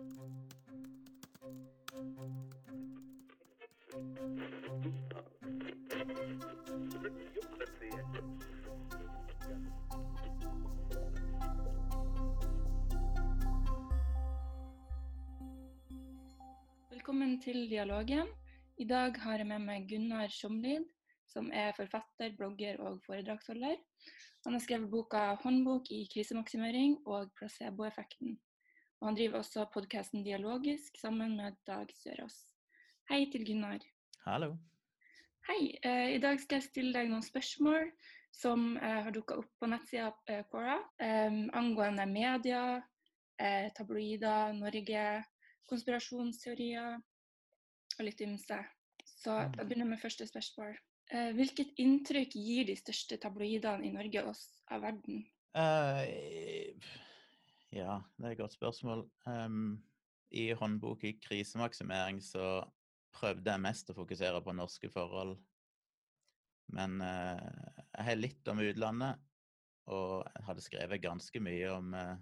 Velkommen til dialogen. I dag har jeg med meg Gunnar Sjomlid, som er forfatter, blogger og foredragsholder. Han har skrevet boka 'Håndbok i krisemaksimering' og 'Placeboeffekten'. Og han driver også podkasten Dialogisk sammen med Dag Sørås. Hei til Gunnar. Hallo. Hei. Eh, I dag skal jeg stille deg noen spørsmål som eh, har dukka opp på nettsida eh, Quora eh, angående media, tabloider, Norge, konspirasjonsteorier og litt ymse. Så Mm. jeg begynner med første spørsmål. Hvilket inntrykk gir de største tabloidene i Norge oss av verden? Eh, ja, det er et godt spørsmål. Um, I håndbok i krisemaksimering så prøvde jeg mest å fokusere på norske forhold. Men uh, jeg har litt om utlandet, og jeg hadde skrevet ganske mye om uh,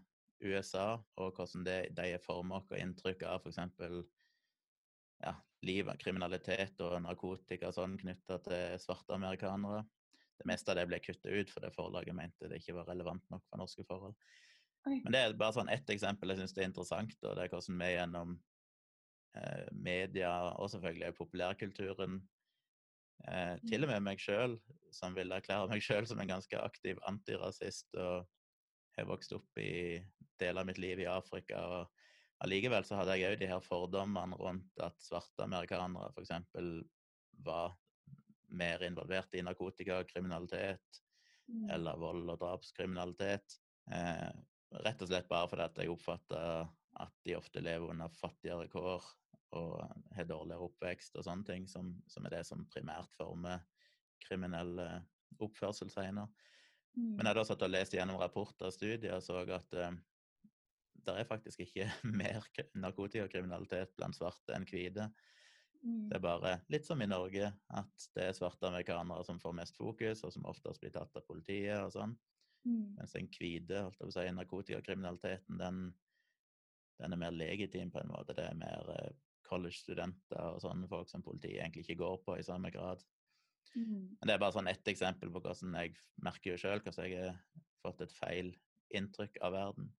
USA og hvordan det, de er formet og inntrykk av f.eks. Ja, liv, kriminalitet og narkotika og sånn knytta til svarte amerikanere. Det meste av det ble kutta ut fordi forlaget mente det ikke var relevant nok for norske forhold. Men det er bare sånn ett eksempel jeg syns er interessant, og det er hvordan vi gjennom eh, media og selvfølgelig populærkulturen eh, Til og med meg sjøl, som vil erklære meg sjøl som en ganske aktiv antirasist og har vokst opp i deler av mitt liv i Afrika. og Allikevel så hadde jeg òg de her fordommene rundt at svarte amerikanere f.eks. var mer involvert i narkotikakriminalitet Mm. eller vold- og drapskriminalitet. Eh, rett og slett bare fordi at jeg oppfatter at de ofte lever under fattigere kår og har dårligere oppvekst og sånne ting, som, som er det som primært former kriminell oppførsel senere. Mm. Men jeg har da satt og lest gjennom rapporter og studier og så at eh, det er faktisk ikke mer narkotikakriminalitet blant svarte enn hvite. Mm. Det er bare litt som i Norge, at det er svarte amerikanere som får mest fokus, og som oftest blir tatt av politiet og sånn. Mm. Mens den hvite, si, narkotikakriminaliteten, den, den er mer legitim på en måte. Det er mer eh, college-studenter og sånne folk som politiet egentlig ikke går på i samme grad. Mm. Men det er bare sånn ett eksempel på hvordan jeg merker jo sjøl hvordan jeg har fått et feil inntrykk av verden.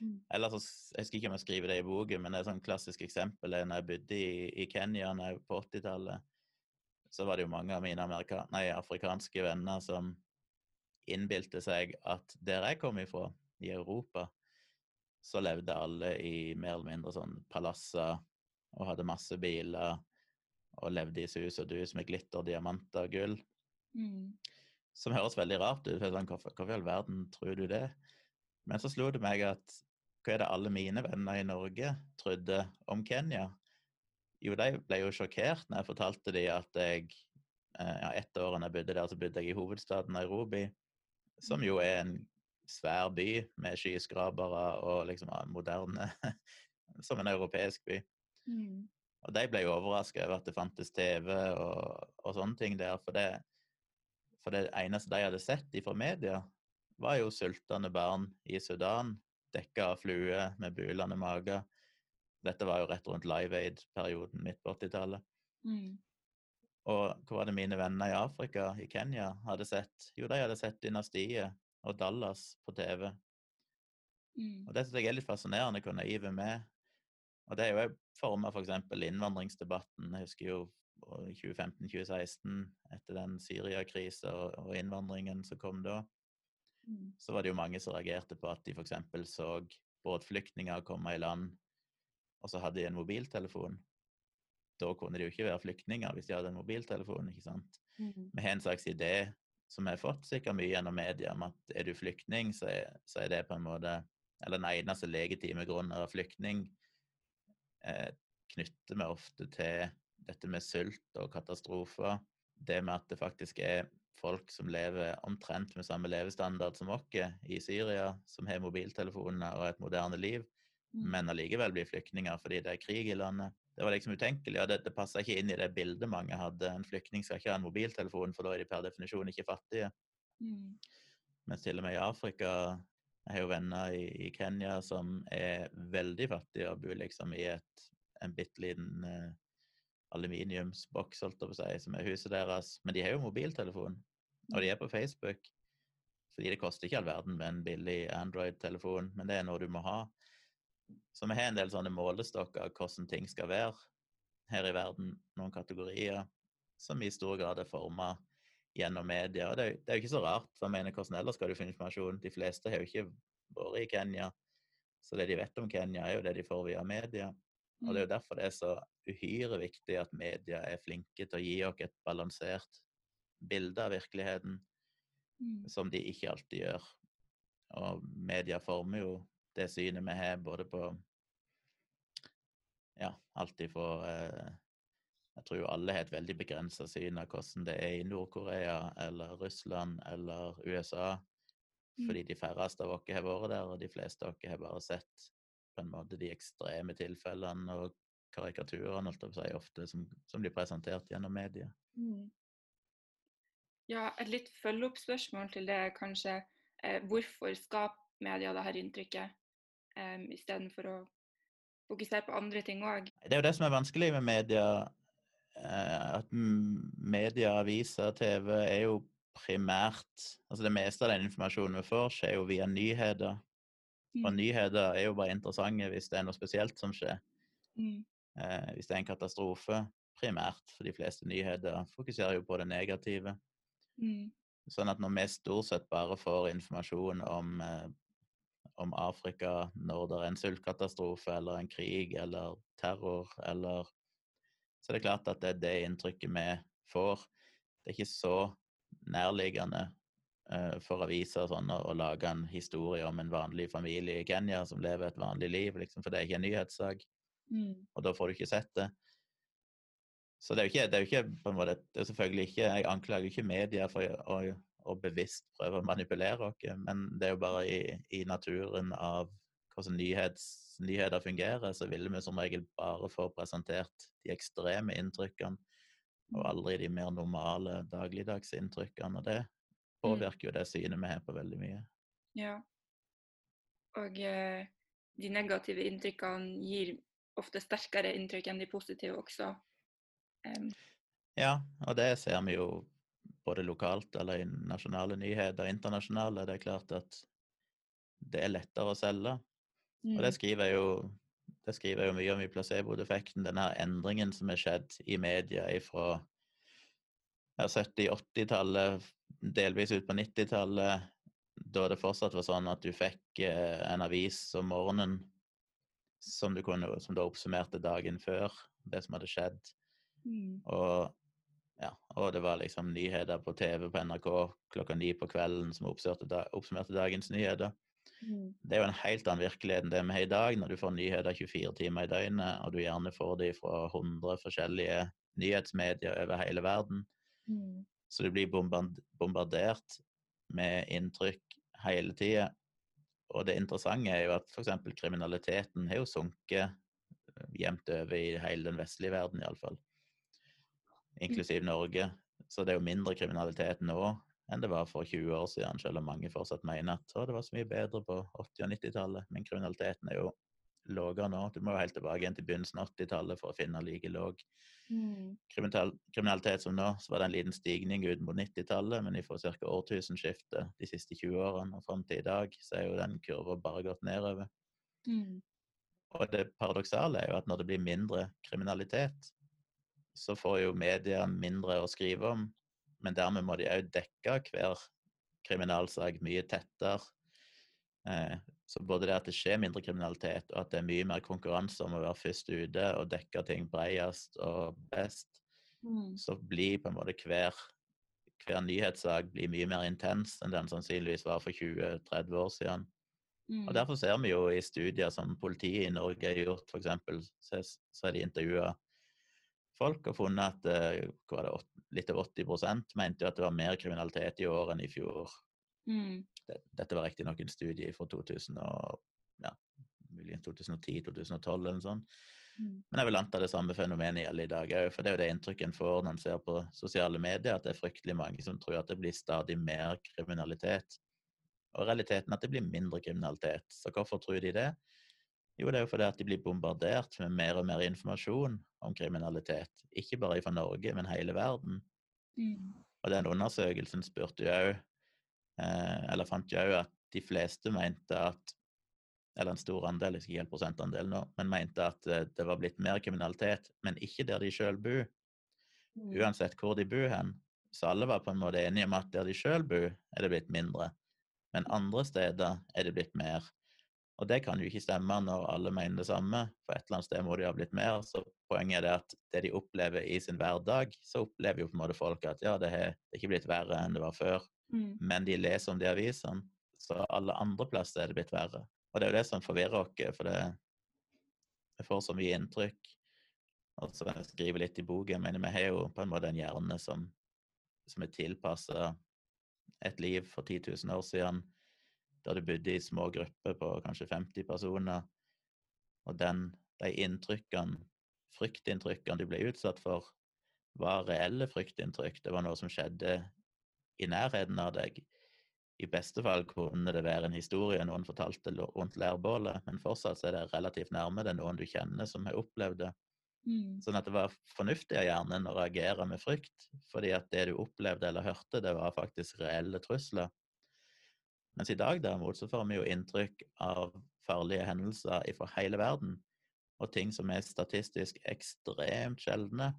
Mm. Ellers, så jeg husker ikke om jeg skriver det i boken, men det er sånn klassisk eksempel er når jeg bodde i, i Kenya på 80-tallet. Så var det jo mange av mine nei, afrikanske venner som innbilte seg at der jeg kom ifra, i Europa, så levde alle i mer eller mindre sånn palasser og hadde masse biler og levde i sus og dus med glitter, diamanter og gull. Mm. Som høres veldig rart ut. Sånn, hvorfor, hvorfor i all verden tror du det? Men så slo det meg at hva er det alle mine venner i Norge trodde om Kenya? Jo, de ble jo sjokkert når jeg fortalte dem at jeg eh, ja, ett år da jeg bodde der, så bodde jeg i hovedstaden Nairobi, som jo er en svær by med skyskrapere og liksom moderne Som en europeisk by. Mm. Og de ble jo overraska over at det fantes TV og, og sånne ting der. For det, for det eneste de hadde sett fra media, var jo sultende barn i Sudan, dekka av flue med bulende mager. Dette var jo rett rundt Live Aid-perioden midt på 80-tallet. Mm. Og hva var det mine venner i Afrika, i Kenya, hadde sett? Jo, de hadde sett Dynastiet og Dallas på TV. Mm. Og det synes jeg er litt fascinerende hvor naive vi er. Og det er jo forma f.eks. innvandringsdebatten. Jeg husker jo i 2015-2016, etter den Syria-krisa og innvandringen som kom da, Mm. så var det jo mange som reagerte på at de f.eks. så båtflyktninger komme i land, og så hadde de en mobiltelefon. Da kunne de jo ikke være flyktninger hvis de hadde en mobiltelefon, ikke sant. Mm. Vi har en slags idé som vi har fått sikkert mye gjennom media, om at er du flyktning, så er, så er det på en måte Eller den eneste legitime grunnen være flyktning eh, knytter vi ofte til dette med sult og katastrofer. Det med at det faktisk er folk som lever omtrent med samme levestandard som oss i Syria, som har mobiltelefoner og et moderne liv, Mm. men allikevel blir flyktninger fordi det er krig i landet. Det var liksom utenkelig, og det, det passa ikke inn i det bildet mange hadde. En flyktning skal ikke ha en mobiltelefon, for da er de per definisjon ikke fattige. Mm. Mens til og med i Afrika Jeg har jo venner i, i Kenya som er veldig fattige og bor liksom i et, en bitte liten uh, aluminiumsboks, holdt jeg på å si, som er huset deres. Men de har jo mobiltelefon, og de er på Facebook. Fordi det koster ikke all verden med en billig Android-telefon, men det er noe du må ha. Så vi har en del sånne målestokker av hvordan ting skal være her i verden, noen kategorier som i stor grad er forma gjennom media. Og det, det, er jo ikke så rart, for jeg mener, hvordan ellers skal du finne informasjon? De fleste har jo ikke vært i Kenya, så det de vet om Kenya, er jo det de får via media. Og det er jo mm. derfor det er så uhyre viktig at media er flinke til å gi oss et balansert bilde av virkeligheten, mm. som de ikke alltid gjør. Og media former jo det synet vi har både på ja, alt ifra eh, Jeg tror jo alle har et veldig begrensa syn av hvordan det er i Nord-Korea eller Russland eller USA. Mm. Fordi de færreste av oss har vært der, og de fleste av oss har bare sett på en måte de ekstreme tilfellene og karikaturene si, ofte som, som, blir presentert gjennom media. Mm. Ja, et litt følgeoppspørsmål til det kanskje. Eh, hvorfor skaper media dette inntrykket, eh, istedenfor å fokusere på andre ting òg? Det er jo det som er vanskelig med media. Eh, at media, aviser, TV er jo primært Altså det meste av den informasjonen vi får, skjer jo via nyheter. Og mm. nyheter er jo bare interessante hvis det er noe spesielt som skjer. Mm. Eh, hvis det er en katastrofe, primært. For de fleste nyheter fokuserer jo på det negative. Mm. Sånn at når vi stort sett bare får informasjon om, eh, om Afrika når det er en sultkatastrofe eller en krig eller terror eller Så det er klart at det er det inntrykket vi får. Det er ikke så nærliggende uh, for aviser sånn, å, lage en historie om en vanlig familie i Kenya som lever et vanlig liv, liksom, for det er ikke en nyhetssak. Mm. Og da får du ikke sett det. Så det er jo ikke, det er jo ikke på en måte, det er selvfølgelig ikke, Jeg anklager ikke media for å, å bevisst prøver å manipulere oss, men det er jo bare i, i naturen av hvordan nyhets, nyheter fungerer, så vil vi som regel bare få presentert de ekstreme inntrykkene, og mm. aldri de mer normale dagligdagsinntrykkene. Og det mm. påvirker jo det synet vi har på veldig mye. Ja. Og eh, de negative inntrykkene gir ofte sterkere inntrykk enn de positive også. Um. Ja, og det ser vi jo både lokalt eller i nasjonale nyheter internasjonale. Det er klart at det er lettere å selge. Mm. Og det mm. skriver jeg jo det skriver jeg jo mye om i placebo-defekten, denne endringen som er skjedd i media fra 70-80-tallet, delvis ut på 90-tallet, da det fortsatt var sånn at du fikk eh, en avis om morgenen som, du kunne, som da oppsummerte dagen før det som hadde skjedd. Mm. Og, ja, og det var liksom nyheter på TV på NRK klokka ni på kvelden som oppsummerte, da, oppsummerte dagens nyheter. Mm. Det er jo en helt annen virkelighet enn det vi har i dag, når du får nyheter 24 timer i døgnet, og du gjerne får de fra 100 forskjellige nyhetsmedier over hele verden. Mm. Så du blir bombardert med inntrykk hele tida. Og det interessante er jo at f.eks. kriminaliteten har jo sunket eh, jevnt over i hele den vestlige verden, iallfall. Inklusiv Norge. Så det er jo mindre kriminalitet nå enn det var for 20 år siden, selv om mange fortsatt mener at det var så mye bedre på 80- og 90-tallet. Men kriminaliteten er jo lavere nå. Du må jo helt tilbake igjen til begynnelsen av 80-tallet for å finne like lav mm. kriminalitet som nå. Så var det en liten stigning ut mot 90-tallet, men fra ca. årtusenskiftet de siste 20 årene og fram til i dag, så er jo den kurva bare gått nedover. Mm. Og det paradoksale er jo at når det blir mindre kriminalitet, så får jo media mindre å skrive om, men dermed må de òg dekke hver kriminalsak mye tettere. Eh, så både det at det skjer mindre kriminalitet, og at det er mye mer konkurranse om å være først ute og dekke ting bredest og best, mm. så blir på en måte hver, hver nyhetssak blir mye mer intens enn den sannsynligvis var for 20-30 år siden. Mm. Og Derfor ser vi jo i studier som politiet i Norge har gjort, f.eks., så, så har de intervjua folk har funnet at uh, litt over 80 mente at det var mer kriminalitet i år enn i fjor. Mm. Dette var riktignok en studie fra 2000 og, ja, 2010-2012 eller noe sånt. Mm. Men jeg vil anta det samme fenomenet gjelder i dag òg, for det er jo det inntrykket en får når en ser på sosiale medier, at det er fryktelig mange som tror at det blir stadig mer kriminalitet. Og realiteten er at det blir mindre kriminalitet. Så hvorfor tror de det? Jo, det er jo fordi at de blir bombardert med mer og mer informasjon om kriminalitet. Ikke bare fra Norge, men hele verden. Mm. Og den undersøkelsen spurte jo òg eh, Eller fant jo òg at de fleste mente at Eller en stor andel, ikke helt prosentandel nå, men mente at eh, det var blitt mer kriminalitet, men ikke der de sjøl bor. Mm. Uansett hvor de bor hen. Så alle var på en måte enige om at der de sjøl bor, er det blitt mindre. Men andre steder er det blitt mer. Og det kan jo ikke stemme når alle mener det samme, for et eller annet sted må jo ha blitt mer. Så poenget er det at det de opplever i sin hverdag, så opplever jo på en måte folk at ja, det har ikke blitt verre enn det var før, Mm. men de leser om det i avisene, så alle andre plasser er det blitt verre. Og det er jo det som forvirrer oss, for det vi får så mye inntrykk. Og så jeg skriver litt i boken, men vi har jo på en måte en hjerne som, som er tilpassa et liv for 10 000 år siden, der du bodde i små grupper på kanskje 50 personer. Og den, de inntrykkene, fryktinntrykkene du ble utsatt for, var reelle fryktinntrykk. Det var noe som skjedde i nærheten av deg. I beste fall kunne det være en historie noen fortalte rundt lærbålet, men fortsatt er det relativt nærme. Det er noen du kjenner som har opplevd det. Mm. Sånn at det var fornuftig av hjernen å reagere med frykt, fordi at det du opplevde eller hørte, det var faktisk reelle trusler. Mens i dag derimot så får vi jo inntrykk av farlige hendelser fra hele verden, og ting som er statistisk ekstremt sjeldne,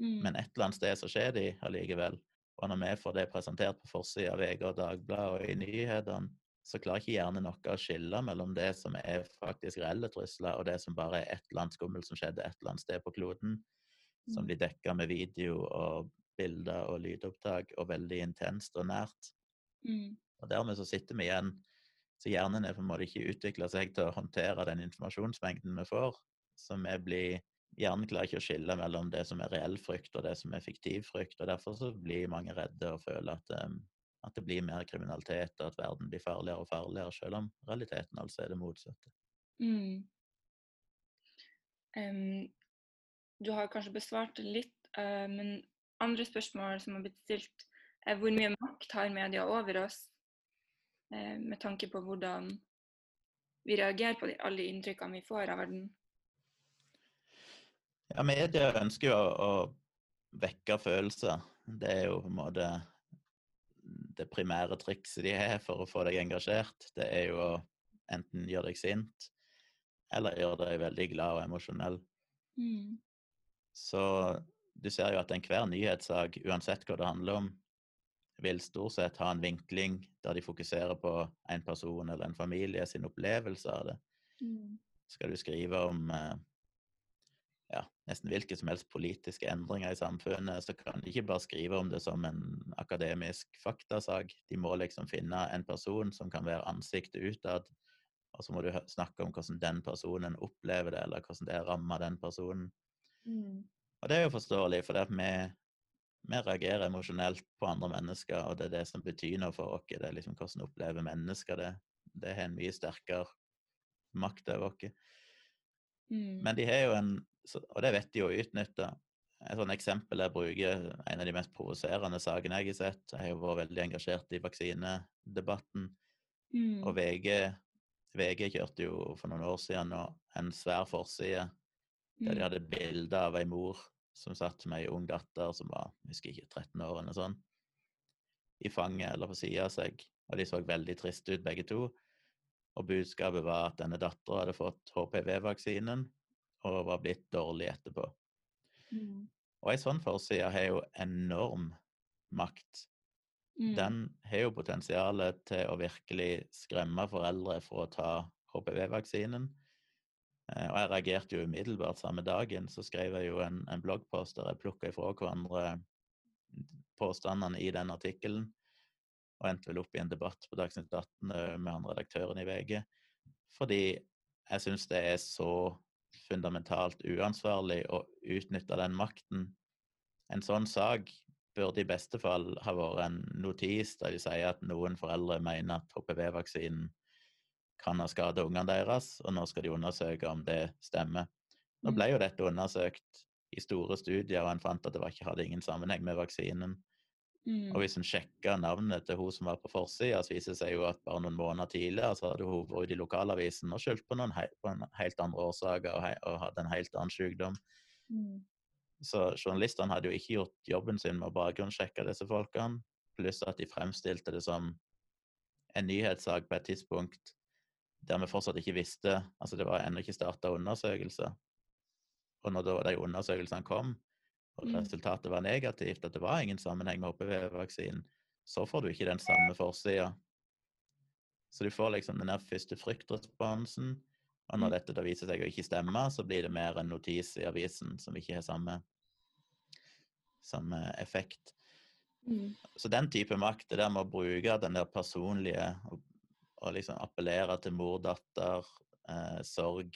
Mm. men et eller annet sted så skjer de allikevel. Og når vi får det presentert på forsida av VG og Dagbladet og i nyhetene, så klarer ikke hjernen noe å skille mellom det som er faktisk reelle trusler, og det som bare er et eller annet skummelt som skjedde et eller annet sted på kloden, som de blir dekka med video og bilder og lydopptak, og veldig intenst og nært. Mm. Og dermed så sitter vi igjen Så hjernen er på en måte ikke utvikla seg til å håndtere den informasjonsmengden vi får. Så vi blir Hjernen klarer ikke å skille mellom det som er reell frykt og det som er fiktiv frykt. og Derfor så blir mange redde og føler at, um, at det blir mer kriminalitet, og at verden blir farligere og farligere, selv om realiteten altså er det motsatte. Mm. Um, du har kanskje besvart litt, uh, men andre spørsmål som har blitt stilt, er hvor mye makt har media over oss, eh, med tanke på hvordan vi reagerer på de, alle de inntrykkene vi får av verden? Ja, media ønsker jo å, å vekke følelser. Det er jo på en måte det primære trikset de har for å få deg engasjert. Det er jo å enten gjøre deg sint, eller gjøre deg veldig glad og emosjonell. Mm. Så du ser jo at enhver nyhetssak, uansett hva det handler om, vil stort sett ha en vinkling der de fokuserer på en person eller en familie sin opplevelse av det. Mm. Skal du skrive om eh, ja, nesten hvilke som helst politiske endringer i samfunnet, så kan de ikke bare skrive om det som en akademisk faktasak. De må liksom finne en person som kan være ansiktet utad, og så må du snakke om hvordan den personen opplever det, eller hvordan det rammer den personen. Mm. Og det er jo forståelig, for vi, vi reagerer emosjonelt på andre mennesker, og det er det som betyr noe for oss. Det er liksom hvordan opplever mennesker det. Det har en mye sterkere makt over oss. Mm. Men de har jo en Og det vet de jo å utnytte. Et sånt eksempel jeg bruker, en av de mest provoserende sakene jeg har sett. Jeg har jo vært veldig engasjert i vaksinedebatten. Mm. Og VG, VG kjørte jo for noen år siden en svær forside der de Mm. hadde bilde av ei mor som satt med ei ung datter som var jeg husker ikke, 13 år eller sånn, i fanget eller på sida av seg. Og de så veldig triste ut, begge to. Og budskapet var at denne dattera hadde fått HPV-vaksinen og var blitt dårlig etterpå. Mm. Og ei sånn forside har jo enorm makt. Mm. Den har jo potensialet til å virkelig skremme foreldre for å ta HPV-vaksinen. Eh, Og jeg reagerte jo umiddelbart samme dagen. Så skrev jeg jo en, en bloggpost der jeg plukka ifra hverandre påstandene i den artikkelen. Og endte vel opp i en debatt på Dagsnytt 18 eh, med han redaktøren i VG. Fordi jeg syns det er så fundamentalt uansvarlig å utnytte den makten. En sånn sak burde i beste fall ha vært en notis der de sier at noen foreldre mener at HPV-vaksinen kan ha skadet ungene deres, og nå skal de undersøke om det stemmer. Nå ble jo dette undersøkt i store studier, og en fant at det var ikke, hadde ingen sammenheng med vaksinen. Mm. Og hvis en sjekker navnet til hun som var på forsida, så viser det seg jo at bare noen måneder tidligere så hadde hun vært i lokalavisen og skyldt på, noen på helt andre årsaker og, og hadde en helt annen sykdom. Mm. Så journalistene hadde jo ikke gjort jobben sin med å bakgrunnssjekke disse folkene, pluss at de fremstilte det som en nyhetssak på et tidspunkt der vi fortsatt ikke visste Altså, det var ennå ikke starta undersøkelser. Og når de undersøkelsene kom, og Mm. resultatet var negativt, at det var ingen sammenheng med HPV-vaksinen, så får du ikke den samme forsida. Så du får liksom den der første fryktresponsen, og når Mm. dette da viser seg å ikke stemme, så blir det mer en notis i avisen som ikke har samme, samme effekt. Mm. Så den type makt, det der med å bruke den der personlige og, og liksom appellere til mor, datter, eh, sorg,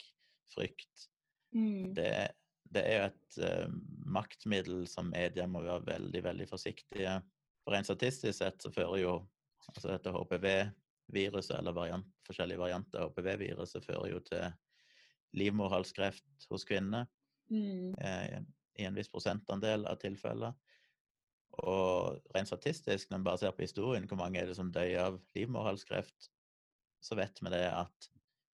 frykt, Mm. det, det er jo et eh, maktmiddel som media må være veldig, veldig forsiktige. For rent statistisk sett så fører jo altså dette HPV-viruset, eller variant, forskjellige varianter av HPV-viruset, fører jo til livmorhalskreft hos kvinner Mm. eh, i en viss prosentandel av tilfeller. Og rent statistisk, når man bare ser på historien, hvor mange er det som dør av livmorhalskreft, så vet vi det at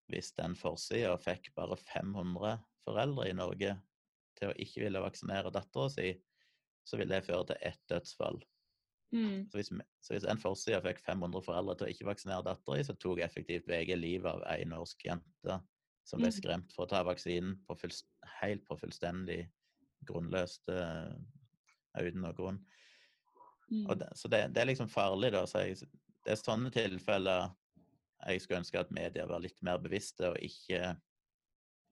hvis den forsida fikk bare 500 foreldre i Norge til å ikke ville vaksinere dattera si, så vil det føre til ett dødsfall. Mm. Så hvis, så hvis en forside fikk 500 foreldre til å ikke vaksinere dattera si, så tok effektivt VG livet av ei norsk jente som ble Mm. skremt for å ta vaksinen på fullst, helt på fullstendig grunnløst eh, uten noen grunn. Mm. Og det, så det, det er liksom farlig, da. Så jeg, det er sånne tilfeller jeg skulle ønske at media var litt mer bevisste og ikke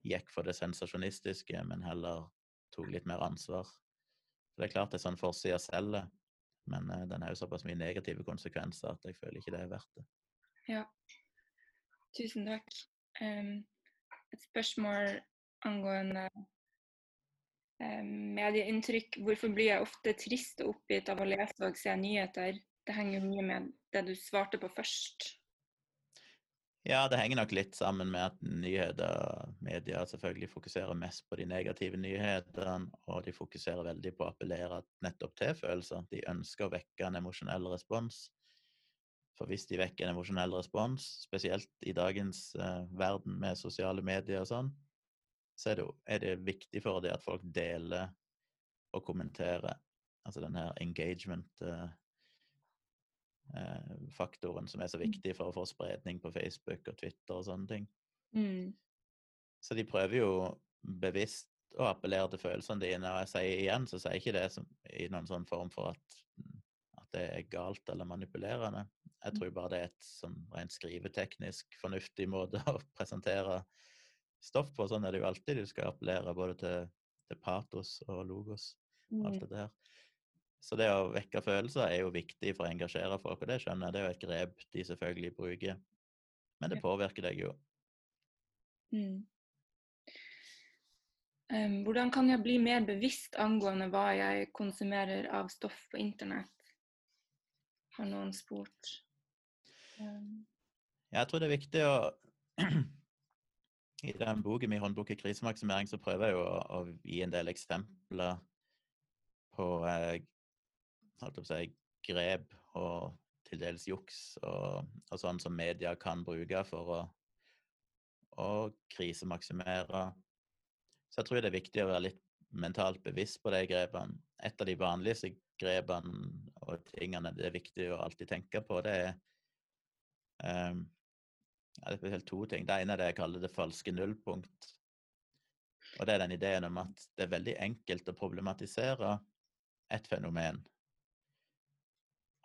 gikk for det sensasjonistiske, men heller tok litt mer ansvar. For det er klart det er sånn forsida selger, men eh, den har jo såpass mye negative konsekvenser at jeg føler ikke det er verdt det. Ja. Tusen takk. Um, et spørsmål angående um, medieinntrykk. Hvorfor blir jeg ofte trist og oppgitt av å lese og se nyheter? Det henger jo mye med det du svarte på først. Ja, det henger nok litt sammen med at nyheter, media selvfølgelig fokuserer mest på de negative nyhetene, og de fokuserer veldig på å appellere nettopp til følelser. De ønsker å vekke en emosjonell respons. For hvis de vekker en emosjonell respons, spesielt i dagens eh, verden med sosiale medier og sånn, så er det, er det viktig for dem at folk deler og kommenterer. Altså den her engagement-faktoren som er så viktig for å få spredning på Facebook og Twitter og sånne ting. Mm. Så de prøver jo bevisst å appellere til følelsene dine. Og jeg sier igjen, så sier jeg ikke det som, i noen sånn form for at, at det er galt eller manipulerende. Jeg tror bare det er et sånn rent skriveteknisk fornuftig måte å presentere stoff på. Sånn er det jo alltid. Du skal appellere både til, til patos og logos og alt det her. Så det å vekke følelser er jo viktig for å engasjere folk, og det skjønner jeg. Det er jo et grep de selvfølgelig bruker. Men det påvirker deg jo. Mm. Um, hvordan kan jeg bli mer bevisst angående hva jeg konsumerer av stoff på internett? Har noen spurt. Um, Jeg tror det er viktig å I den boken min, 'Håndbok i krisemaksimering', så prøver jeg jo å, å gi en del eksempler på eh, holdt på å si, grep og til dels juks og, og sånn som media kan bruke for å, å krisemaksimere. Så jeg tror det er viktig å være litt mentalt bevisst på de grepene. Et av de vanligste grepene og tingene det er viktig å alltid tenke på, det er um, ja, det er spesielt to ting. Det ene er det jeg kaller det falske nullpunkt. Og det er den ideen om at det er veldig enkelt å problematisere et fenomen.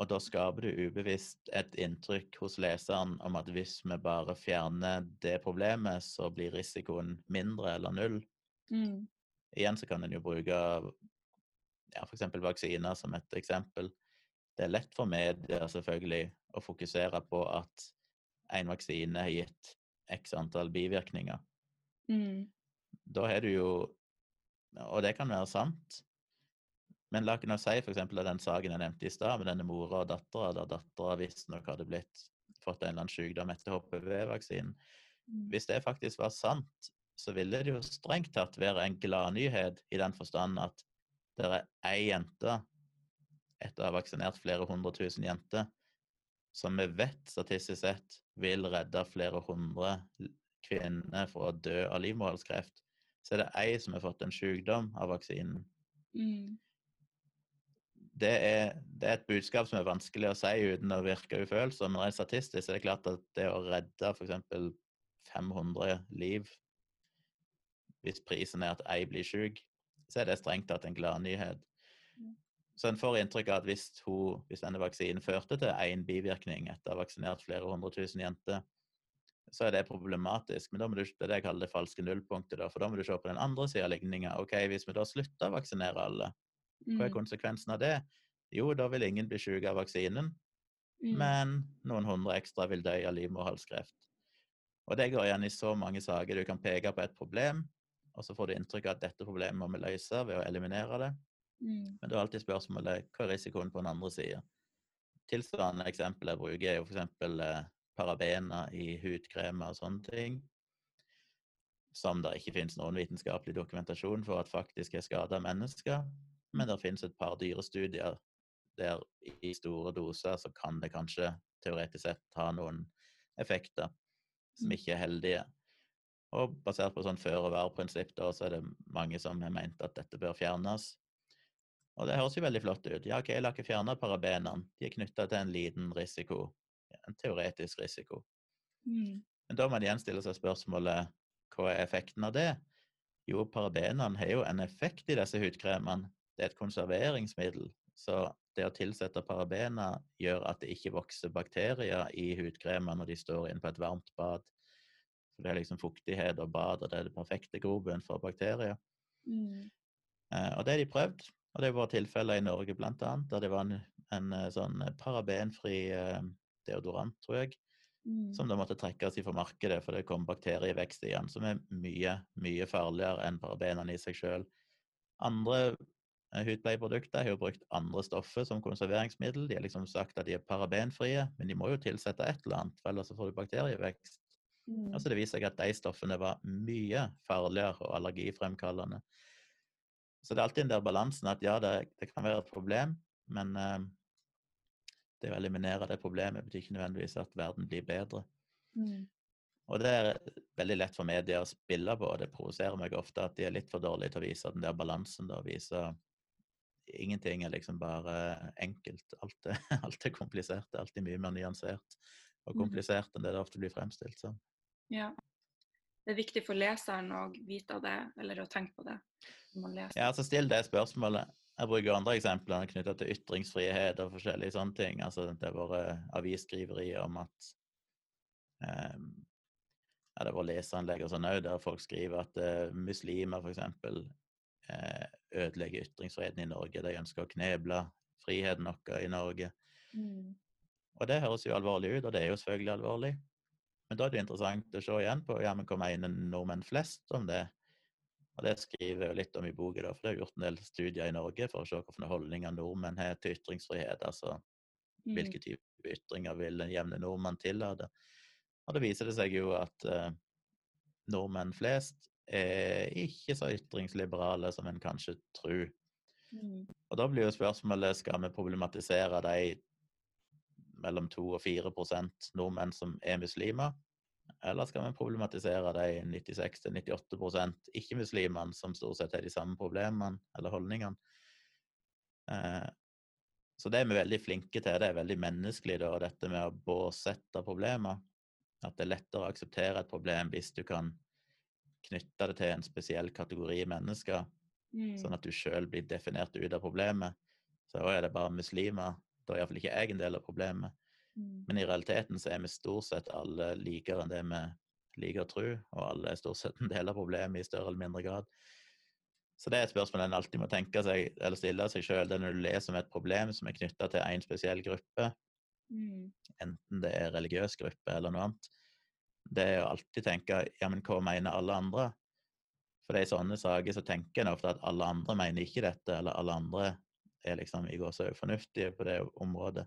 Og da skaper du ubevisst et inntrykk hos leseren om at hvis vi bare fjerner det problemet, så blir risikoen mindre eller null. mm, Igjen så kan en jo bruke ja, f.eks. vaksiner som et eksempel. Det er lett for media selvfølgelig å fokusere på at en vaksine har gitt x antall bivirkninger. mm, Da har du jo Og det kan være sant. Men la ikke nå si f.eks. den saken jeg nevnte i stad, med denne mora og dattera, der dattera visstnok hadde blitt fått en eller annen sykdom etter HPV-vaksinen. mm, Hvis det faktisk var sant, så ville det jo strengt tatt være en gladnyhet i den forstand at det er ei jente, etter å ha vaksinert flere hundre tusen jenter, som vi vet statistisk sett vil redde flere hundre kvinner fra å dø av livmorhalskreft, så er det ei som har fått en sykdom av vaksinen. Mm. Det er, det er, et budskap som er vanskelig å si uten å virke ufølsom, men rent statistisk er det klart at det å redde f.eks. 500 liv hvis prisen er at ei blir syk, så er det strengt tatt en gladnyhet. Mm. Så en får inntrykk av at hvis, hun, hvis denne vaksinen førte til én bivirkning etter å ha vaksinert flere hundre tusen jenter, så er det problematisk. Men da må du, det er det jeg kaller det falske nullpunktet. Da, for da må du se på den andre sida av ligninga. Ok, hvis vi da slutter å vaksinere alle, hva er mm. konsekvensen av det? Jo, da vil ingen bli syke av vaksinen, mm. men noen hundre ekstra vil dø av livmorhalskreft. Og det går igjen i så mange saker. Du kan peke på et problem, og så får du inntrykk av at dette problemet må vi løse ved å eliminere det. Mm. Men det er alltid spørsmålet hva er risikoen på den andre sida? Tilsvarende eksempel jeg bruker, er jo f.eks. Eh, parabener i hudkremer og sånne ting. Som det ikke finnes noen vitenskapelig dokumentasjon for at faktisk er skada mennesker. Men det finnes et par dyrestudier der i store doser så kan det kanskje teoretisk sett ha noen effekter som mm. ikke er heldige. Og basert på sånn føre-var-prinsipp da, så er det mange som har ment at dette bør fjernes. Og det høres jo veldig flott ut. Ja, ok, la ikke fjerne parabenene. De er knytta til en liten risiko. En teoretisk risiko. Mm. Men da må man igjen stille seg spørsmålet hva er effekten av det? Jo, parabenene har jo en effekt i disse hudkremene. Det er et konserveringsmiddel. Så det å tilsette parabener gjør at det ikke vokser bakterier i hudkremer når de står inne på et varmt bad. For det er liksom fuktighet og bad, og det er det perfekte grobunnen for bakterier. Mm. Eh, og det har de prøvd, og det var tilfeller i Norge annet, der det var en, en eh, sånn parabenfri eh, deodorant, tror jeg, mm. som da måtte trekkes fra markedet, for det kom bakterievekst igjen, som er mye, mye farligere enn parabenene i seg sjøl. Andre hudpleieprodukter har jo brukt andre stoffer som konserveringsmiddel. De har liksom sagt at de er parabenfrie, men de må jo tilsette et eller annet, for ellers får du bakterievekst. Mm. Altså det viser seg at de stoffene var mye farligere og allergifremkallende. Så det er alltid den der balansen at ja, det, det kan være et problem, men eh, det å eliminere det problemet betyr ikke nødvendigvis at verden blir bedre. Mm. Og det er veldig lett for media å spille på, og det provoserer meg ofte at de er litt for dårlige til å vise den der balansen. da, vise Ingenting er liksom bare enkelt. Alt er, alt er komplisert. Det er alltid mye mer nyansert og mm. komplisert enn det det ofte blir fremstilt som. Ja. Det er viktig for leseren å vite det, eller å tenke på det. Ja, så still det spørsmålet. Jeg bruker andre eksempler knytta til ytringsfrihet og forskjellige sånne ting. Altså, det har vært avisskriverier om at um, ja, Det var leseranlegg og sånn òg, der folk skriver at uh, muslimer f.eks. Uh, eh, ødelegger ytringsfriheten i Norge. De ønsker å kneble friheten vår i Norge. Mm. Og det høres jo alvorlig ut, og det er jo selvfølgelig alvorlig. Men da er det interessant å se igjen på ja, men hva mener nordmenn flest om det. Og Det skriver jeg litt om i boka, for det er gjort en del studier i Norge for å se hvilke holdninger nordmenn har til ytringsfrihet. Altså mm. hvilke typer ytringer vil en jevne nordmann tillate. Og det viser det seg jo at eh, nordmenn flest er ikke så ytringsliberale som en kanskje tror. Mm. Og da blir jo spørsmålet skal vi problematisere de mellom 2 og 4% nordmenn som er muslimer? Eller skal vi problematisere de 96-98% ikke-muslimene som stort sett har de samme problemene eller holdningene? Eh, så det er vi veldig flinke til. Det er veldig menneskelig, da, dette med å båsette problemer. At det er lettere å akseptere et problem hvis du kan knytte det til en spesiell kategori mennesker, mm. sånn at du sjøl blir definert ut av problemet. Så er det bare muslimer da er iallfall ikke jeg en del av problemet. Mm. Men i realiteten så er vi stort sett alle likere enn det vi liker å tro, og alle er stort sett en del av problemet i større eller mindre grad. Så det er et spørsmål en alltid må tenke seg, eller stille seg sjøl. Når du leser om et problem som er knytta til én spesiell gruppe, mm. enten det er religiøs gruppe eller noe annet, det er å alltid tenke ja, men hva mener alle andre? For i sånne saker så tenker en ofte at alle andre mener ikke dette, eller alle andre er liksom i går så fornuftige på det området.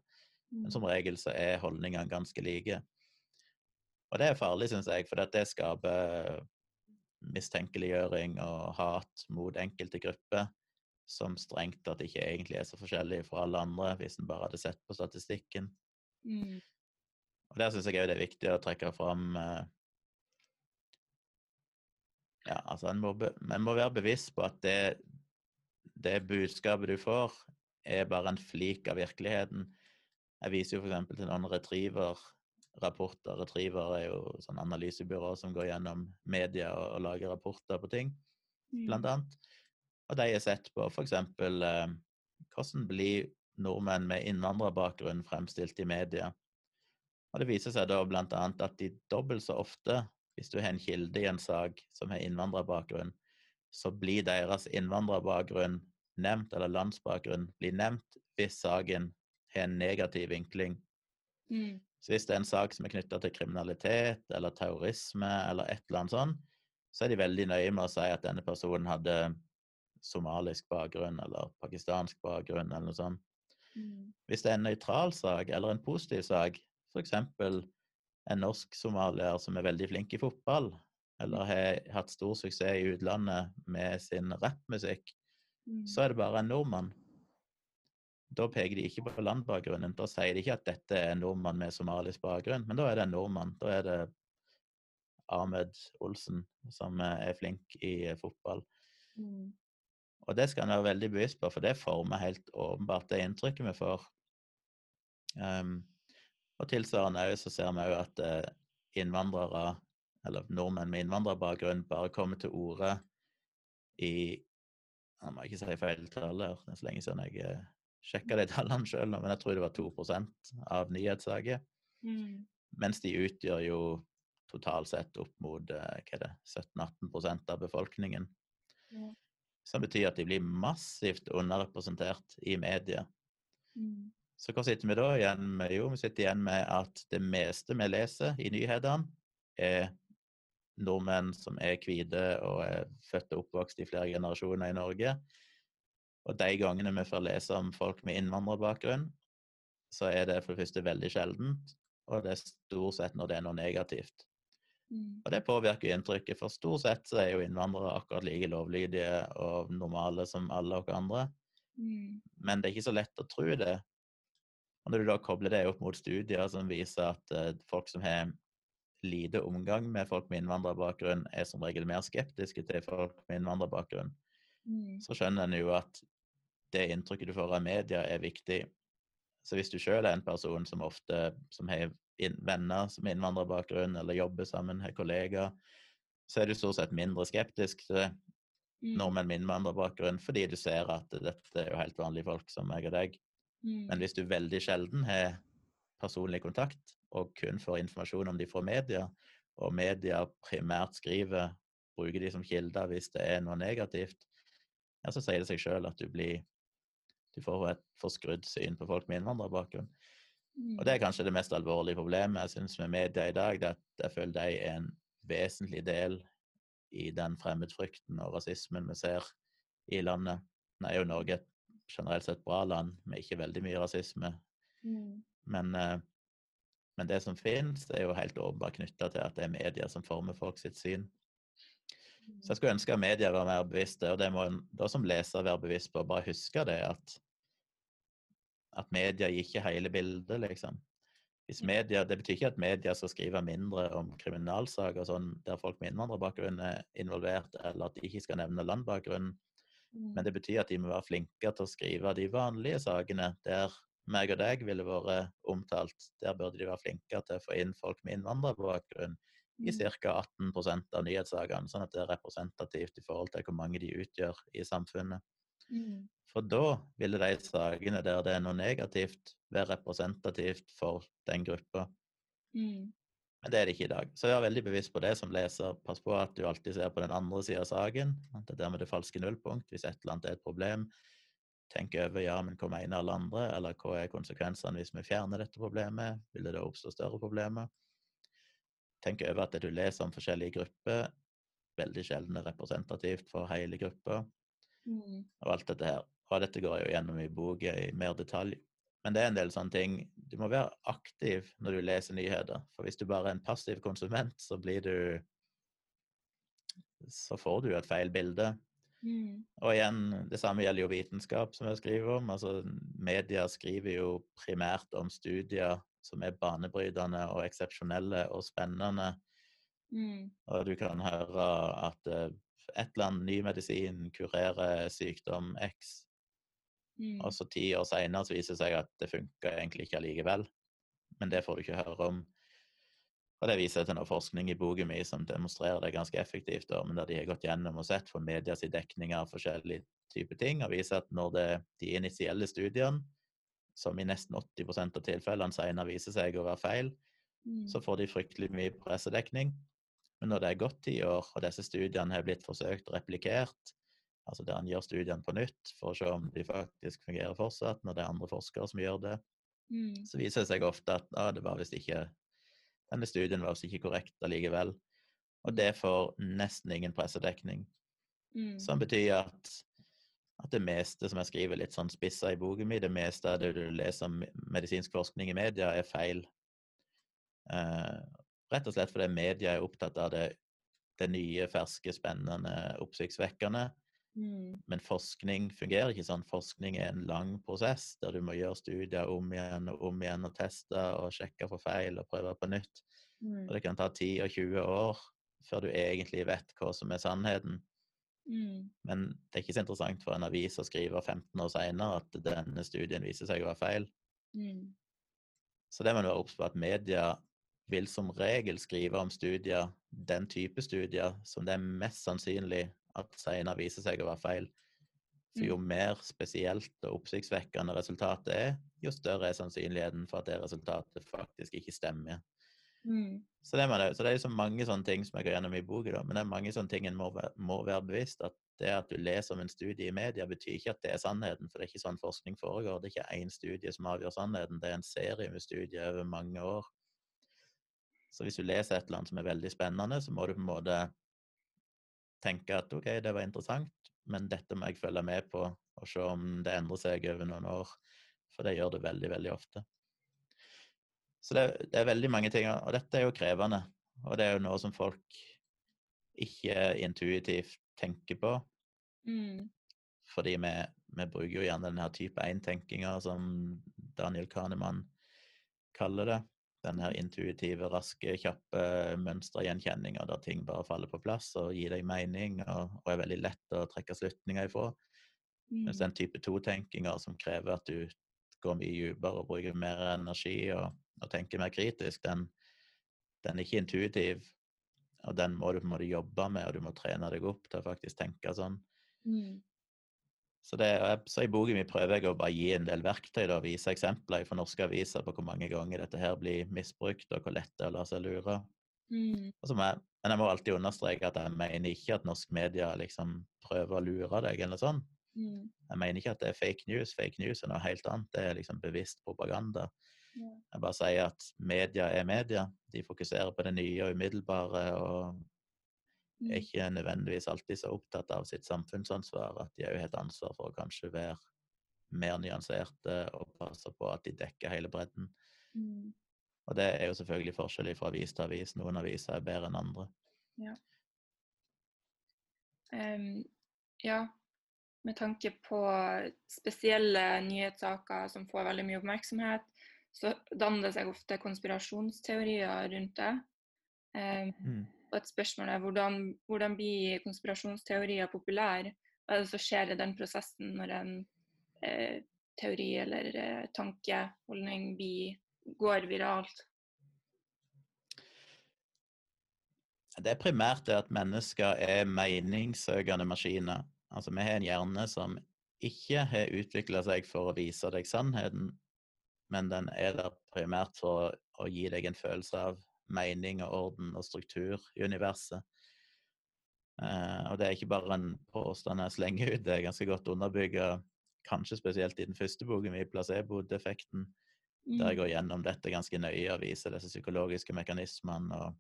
Men som mm. regel så er holdningene ganske like. Og det er farlig, syns jeg, for det skaper mistenkeliggjøring og hat mot enkelte grupper. som strengt tatt ikke egentlig er så forskjellige fra alle andre, hvis en bare hadde sett på statistikken. Mm. Og Der syns jeg òg det er viktig å trekke fram eh, Ja, altså en må, en må være bevisst på at det, det budskapet du får, er bare en flik av virkeligheten. Jeg viser jo f.eks. til noen Retriever-rapporter. Retriever er jo sånn analysebyrå som går gjennom media og, og lager rapporter på ting, blant Mm. annet. Og de er sett på f.eks. Eh, hvordan blir nordmenn med innvandrerbakgrunn fremstilt i media? Og det viser seg da annet at de dobbelt så ofte, hvis du har en kilde i en sak som har innvandrerbakgrunn, så blir deres innvandrerbakgrunn nevnt, eller landsbakgrunn blir nevnt, hvis saken har en negativ vinkling. Mm. Så hvis det er en sak som er knytta til kriminalitet eller terrorisme eller et eller annet sånt, så er de veldig nøye med å si at denne personen hadde somalisk bakgrunn eller pakistansk bakgrunn eller noe sånt. Mm. Hvis det er en nøytral sak eller en positiv sak, f.eks. en norsk-somalier som er veldig flink i fotball, eller har hatt stor suksess i utlandet med sin rappmusikk, Mm. så er det bare en nordmann. Da peker de ikke på landbakgrunnen. Da sier de ikke at dette er en nordmann med somalisk bakgrunn, men da er det en nordmann. Da er det Ahmed Olsen som er flink i fotball. Mm. Og det skal en være veldig bevisst på, for det former helt åpenbart det inntrykket vi får. Um, og tilsvarende så ser vi òg at eh, innvandrere, eller nordmenn med innvandrerbakgrunn, bare kommer til orde i Jeg må ikke si feil tall her, det er så lenge siden jeg eh, sjekka de tallene sjøl, men jeg tror det var 2% av nyhetssaker. Mm. Mens de utgjør jo totalt sett opp mot eh, hva er det, 17-18% av befolkningen. Ja. Som betyr at de blir massivt underrepresentert i media. Mm. Så hva sitter vi da igjen med? Jo, vi sitter igjen med at det meste vi leser i nyhetene, er nordmenn som er hvite og er født og oppvokst i flere generasjoner i Norge. Og de gangene vi får lese om folk med innvandrerbakgrunn, så er det for det første veldig sjeldent, og det er stort sett når det er noe negativt. Mm. Og det påvirker inntrykket, for stort sett så er jo innvandrere akkurat like lovlydige og normale som alle oss andre. Mm. Men det er ikke så lett å tro det. Og når du da kobler det opp mot studier som viser at eh, folk som har lite omgang med folk med innvandrerbakgrunn, er som regel mer skeptiske til folk med innvandrerbakgrunn, Mm. så skjønner en jo at det inntrykket du får av media, er viktig. Så hvis du sjøl er en person som ofte som har venner som har innvandrerbakgrunn, eller jobber sammen, har kollegaer, så er du stort sett mindre skeptisk til Mm. nordmenn med innvandrerbakgrunn, fordi du ser at dette er jo helt vanlige folk som meg og deg. Mm. Men hvis du veldig sjelden har personlig kontakt, og kun får informasjon om de fra media, og media primært skriver, bruker de som kilder hvis det er noe negativt, ja, så sier det seg sjøl at du blir Du får et forskrudd syn på folk med innvandrerbakgrunn. Mm. Og det er kanskje det mest alvorlige problemet jeg synes med media i dag, det at jeg føler de er en vesentlig del i den fremmedfrykten og rasismen vi ser i landet. Nå er jo Norge et generelt sett bra land med ikke veldig mye rasisme, Mm. men, eh, men det som finnes, er jo helt åpenbart knytta til at det er media som former folk sitt syn. Så jeg skulle ønske at media var mer bevisste, og det må en da som leser være bevisst på. Bare huske det at, at media gir ikke hele bildet, liksom. Hvis media, Det betyr ikke at media skal skrive mindre om kriminalsaker sånn, der folk med innvandrerbakgrunn er involvert, eller at de ikke skal nevne landbakgrunn. Mm. Men det betyr at de må være flinkere til å skrive de vanlige sakene der meg og deg ville vært omtalt. Der burde de være flinkere til å få inn folk med innvandrerbakgrunn i Mm. ca. 18% av nyhetssakene, sånn at det er representativt i forhold til hvor mange de utgjør i samfunnet. Mm. For da ville de sakene der det er noe negativt, være representativt for den gruppa. Mm. Men det er det ikke i dag. Så vær veldig bevisst på det som leser. Pass på at du alltid ser på den andre sida av saken. At det er dermed det falske nullpunkt. Hvis et eller annet er et problem, tenk over ja, men hva mener alle andre, eller hva er konsekvensene hvis vi fjerner dette problemet? Vil det da oppstå større problemer? Tenk over at det du leser om forskjellige grupper, veldig sjelden er representativt for hele gruppa, Mm. og alt dette her. Og dette går jeg jo gjennom i boka i mer detalj. Men det er en del sånne ting Du må være aktiv når du leser nyheter. For hvis du bare er en passiv konsument, så blir du Så får du et feil bilde. Mm. Og igjen, det samme gjelder jo vitenskap, som jeg skriver om. Altså, media skriver jo primært om studier som er banebrytende og eksepsjonelle og spennende. Mm. Og du kan høre at eh, et eller annet ny medisin kurerer sykdom X, Mm. og så ti år seinere viser det seg at det funka egentlig ikke allikevel. Men det får du ikke høre om. Og det viser jeg til noe forskning i boken min som demonstrerer det ganske effektivt, da, men der de har gått gjennom og sett for medias dekning av forskjellige typer ting, og viser at når det de initielle studiene, som i nesten 80% av tilfellene senere viser seg å være feil, Mm. så får de fryktelig mye pressedekning. Men når det er gått ti år, og disse studiene har blitt forsøkt replikert, altså der en gjør studiene på nytt for å se om de faktisk fungerer fortsatt, når det er andre forskere som gjør det, Mm. så viser det seg ofte at ah, det var visst ikke denne studien var visst ikke korrekt allikevel. Og det får nesten ingen pressedekning. Mm. Som betyr at, at det meste som jeg skriver litt sånn spissa i boken min, det meste av det du leser om medisinsk forskning i media, er feil. Eh, rett og slett fordi media er opptatt av det, det nye, ferske, spennende, oppsiktsvekkende. Mm. Men forskning fungerer ikke sånn. Forskning er en lang prosess der du må gjøre studier om igjen og om igjen og teste og sjekke for feil og prøve på nytt. Mm. Og det kan ta 10 og 20 år før du egentlig vet hva som er sannheten. Mm. Men det er ikke så interessant for en avis å skrive 15 år seinere at denne studien viser seg å være feil. Mm. Så det må du være obs på at media vil som regel skrive om studier, den type studier, som det er mest sannsynlig at senere viser seg å være feil. For jo mer spesielt og oppsiktsvekkende resultatet er, jo større er sannsynligheten for at det resultatet faktisk ikke stemmer. Mm. Så det, må så det er liksom mange sånne ting som jeg går gjennom i boka, men det er mange sånne ting en må, må være bevisst. At det at du leser om en studie i media, betyr ikke at det er sannheten. For det er ikke sånn forskning foregår. Det er ikke én studie som avgjør sannheten. Det er en serie med studier over mange år. Så hvis du leser et eller annet som er veldig spennende, så må du på en måte tenke at OK, det var interessant, men dette må jeg følge med på og se om det endrer seg over noen år. For det gjør det veldig, veldig ofte. Så det, det er veldig mange ting, og dette er jo krevende. Og det er jo noe som folk ikke intuitivt tenker på. Mm. Fordi vi, vi bruker jo gjerne denne type 1-tenkinga som Daniel Kahneman kaller det. Den her intuitive, raske, kjappe mønstergjenkjenninga der ting bare faller på plass og gir deg mening og, og er veldig lett å trekke slutninger ifra. Mens Mm. den type 2-tenkinga som krever at du går mye dypere og bruker mer energi og, og tenker mer kritisk, den, den er ikke intuitiv. Og den må du på en måte jobbe med, og du må trene deg opp til å faktisk tenke sånn. Mm. Så, det, så i boken min prøver jeg å bare gi en del verktøy og vise eksempler fra norske aviser på hvor mange ganger dette her blir misbrukt, og hvor lett det er å la seg lure. Mm. Jeg, men jeg må alltid understreke at jeg mener ikke at norsk media liksom prøver å lure deg, eller sånn. Mm. Jeg mener ikke at det er fake news. Fake news er noe helt annet. Det er liksom bevisst propaganda. Yeah. Jeg bare sier at media er media. De fokuserer på det nye og umiddelbare, og. Er ikke nødvendigvis alltid så opptatt av sitt samfunnsansvar at de òg har et ansvar for å kanskje være mer nyanserte og passe på at de dekker hele bredden. Mm. Og det er jo selvfølgelig forskjellig fra avis til avis. Noen aviser er bedre enn andre. Em, ja, med tanke på spesielle nyhetssaker som får veldig mye oppmerksomhet, så danner det seg ofte konspirasjonsteorier rundt det. Um, Mm. Og et spørsmål er hvordan, hvordan blir konspirasjonsteorier populære? Hva er det som skjer i den prosessen når en eh, teori eller eh, tankeholdning blir, går viralt? Det er primært det at mennesker er meningssøkende maskiner. Altså, vi har en hjerne som ikke har utvikla seg for å vise deg sannheten, men den er der primært for å gi deg en følelse av mening og orden og struktur i universet. Uh, og det er ikke bare en påstand jeg slenger ut, det er ganske godt underbygga, kanskje spesielt i den første boken min, placebo-defekten, der jeg går gjennom dette ganske nøye og viser disse psykologiske mekanismene og,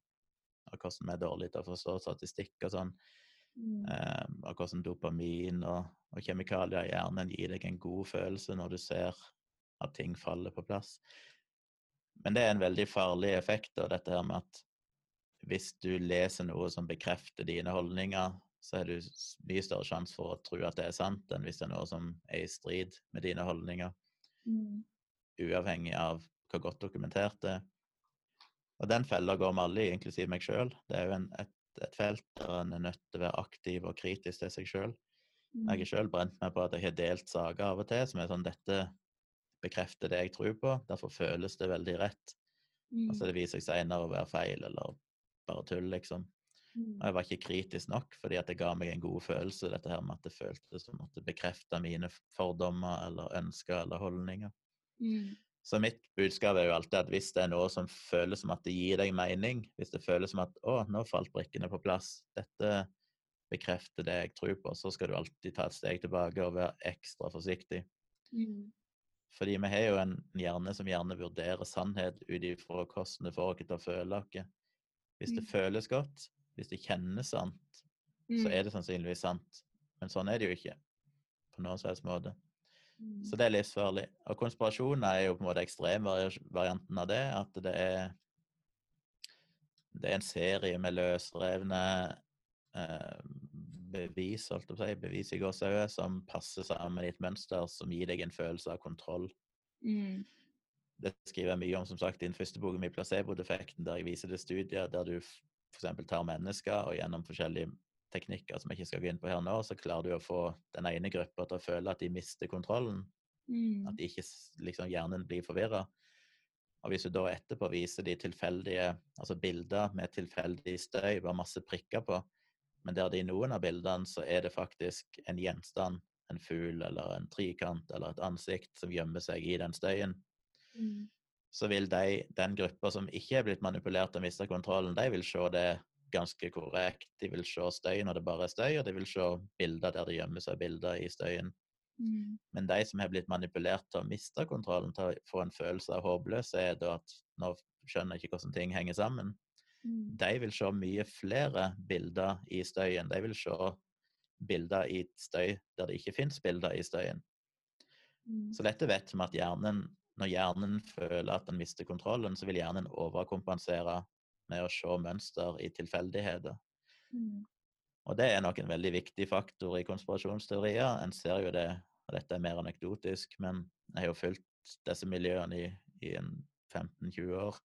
og hvordan vi er dårlige til å forstå statistikk og sånn. Mm. Eh, og hvordan dopamin og, og kjemikalier i hjernen gir deg en god følelse når du ser at ting faller på plass. Men det er en veldig farlig effekt av dette her med at hvis du leser noe som bekrefter dine holdninger, så er det mye større sjanse for å tro at det er sant, enn hvis det er noe som er i strid med dine holdninger. Mm. Uavhengig av hvor godt dokumentert det er. Og den fella går vi alle i, inklusiv meg sjøl. Det er jo en, et, et, felt der en er nødt til å være aktiv og kritisk til seg sjøl. Jeg har Mm. sjøl brent meg på at jeg har delt saker av og til som er sånn dette bekrefter det jeg tror på, derfor føles det veldig rett. Mm. Altså det viser seg senere å være feil eller bare tull, liksom. Mm. Og jeg var ikke kritisk nok, fordi at det ga meg en god følelse, dette her med at det føltes som at det bekrefta mine fordommer eller ønsker eller holdninger. Mm. Så mitt budskap er jo alltid at hvis det er noe som føles som at det gir deg mening, hvis det føles som at 'å, nå falt brikkene på plass', dette bekrefter det jeg tror på, så skal du alltid ta et steg tilbake og være ekstra forsiktig. Mm. Fordi vi har jo en hjerne som gjerne vurderer sannhet ut ifra hvordan det får oss til å føle oss. Hvis det Mm. føles godt, hvis det kjennes sant, så er det sannsynligvis sant. Men sånn er det jo ikke. På noen som helst måte. Mm. Så det er livsfarlig. Og konspirasjoner er jo på en måte ekstremvarianten av det. At det er Det er en serie med løsrevne eh, bevis, holdt på å si, bevis i gåseøyne, som passer sammen i et mønster som gir deg en følelse av kontroll. Mm. Det skriver jeg mye om som sagt i den første boken min, 'Placebo-defekten', der jeg viser til studier der du f.eks. tar mennesker, og gjennom forskjellige teknikker som jeg ikke skal gå inn på her nå, så klarer du å få den ene gruppa til å føle at de mister kontrollen. Mm. At de ikke, liksom, hjernen blir forvirra. Og hvis du da etterpå viser de tilfeldige, altså bilder med tilfeldig støy, bare masse prikker på, men der det i noen av bildene så er det faktisk en gjenstand, en fugl eller en trikant eller et ansikt som gjemmer seg i den støyen, Mm. så vil de, den gruppa som ikke er blitt manipulert og mista kontrollen, de vil se det ganske korrekt. De vil se støy når det bare er støy, og de vil se bilder der det gjemmer seg bilder i støyen. Mm. Men de som har blitt manipulert til å miste kontrollen, til å få en følelse av håpløshet og at nå skjønner jeg ikke hvordan ting henger sammen, Mm. De vil se mye flere bilder i støyen. De vil se bilder i støy der det ikke fins bilder i støyen. Mm. Så dette vet vi at hjernen, når hjernen føler at den mister kontrollen, så vil hjernen overkompensere med å se mønster i tilfeldigheter. Mm. Og det er nok en veldig viktig faktor i konspirasjonsteorier. En ser jo det, og dette er mer anekdotisk, men jeg har jo fulgt disse miljøene i, i 15-20 år,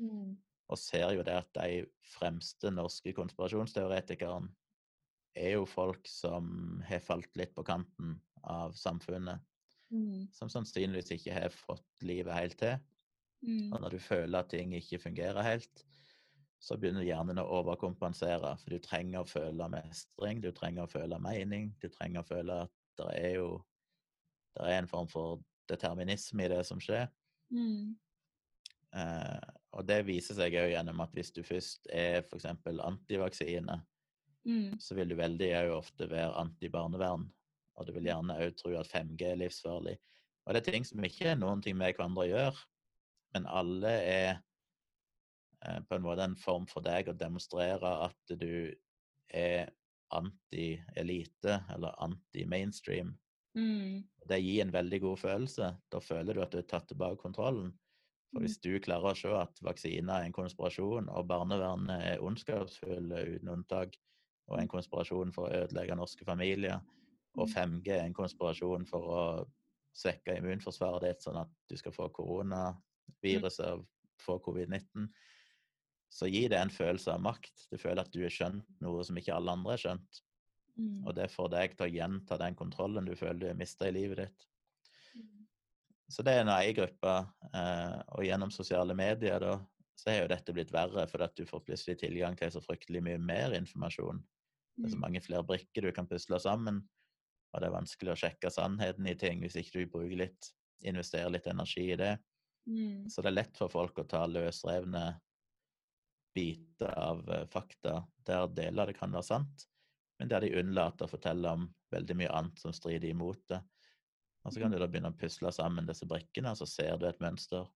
Mm. Og ser jo det at de fremste norske konspirasjonsteoretikerne er jo folk som har falt litt på kanten av samfunnet, Mm. som sannsynligvis ikke har fått livet helt til. Mm. Og når du føler at ting ikke fungerer helt, så begynner hjernen å overkompensere. For du trenger å føle mestring, du trenger å føle mening, du trenger å føle at det er jo det er en form for determinisme i det som skjer. Mm. Eh, og det viser seg jo gjennom at hvis du først er f.eks. antivaksine, Mm. så vil du veldig òg ofte være antibarnevern. Og du vil gjerne òg tro at 5G er livsfarlig. Og det er ting som ikke er noen ting med hverandre å gjøre, men alle er eh, på en måte en form for deg å demonstrere at du er anti-elite eller anti-mainstream. Mm. Det gir en veldig god følelse. Da føler du at du har tatt tilbake kontrollen. For Mm. hvis du klarer å se at vaksiner er en konspirasjon, og barnevernet er ondskapsfulle uten unntak, og en konspirasjon for å ødelegge norske familier, og Mm. 5G er en konspirasjon for å svekke immunforsvaret ditt, sånn at du skal få koronaviruset og få covid-19, så gir det en følelse av makt. Du føler at du har skjønt noe som ikke alle andre har skjønt. Mm. Og det får deg til å gjenta den kontrollen du føler du har mista i livet ditt. Så det er en egen gruppe. Eh, og gjennom sosiale medier da, så har jo dette blitt verre, fordi at du får plutselig tilgang til så fryktelig mye mer informasjon. Det er så Mm. mange flere brikker du kan pusle sammen, og det er vanskelig å sjekke sannheten i ting hvis ikke du bruker litt, investerer litt energi i det. Mm. Så det er lett for folk å ta løsrevne biter av eh, fakta der deler det kan være sant, men der de unnlater å fortelle om veldig mye annet som strider imot det. Og så kan du da begynne å pusle sammen disse brikkene, og så ser du et mønster.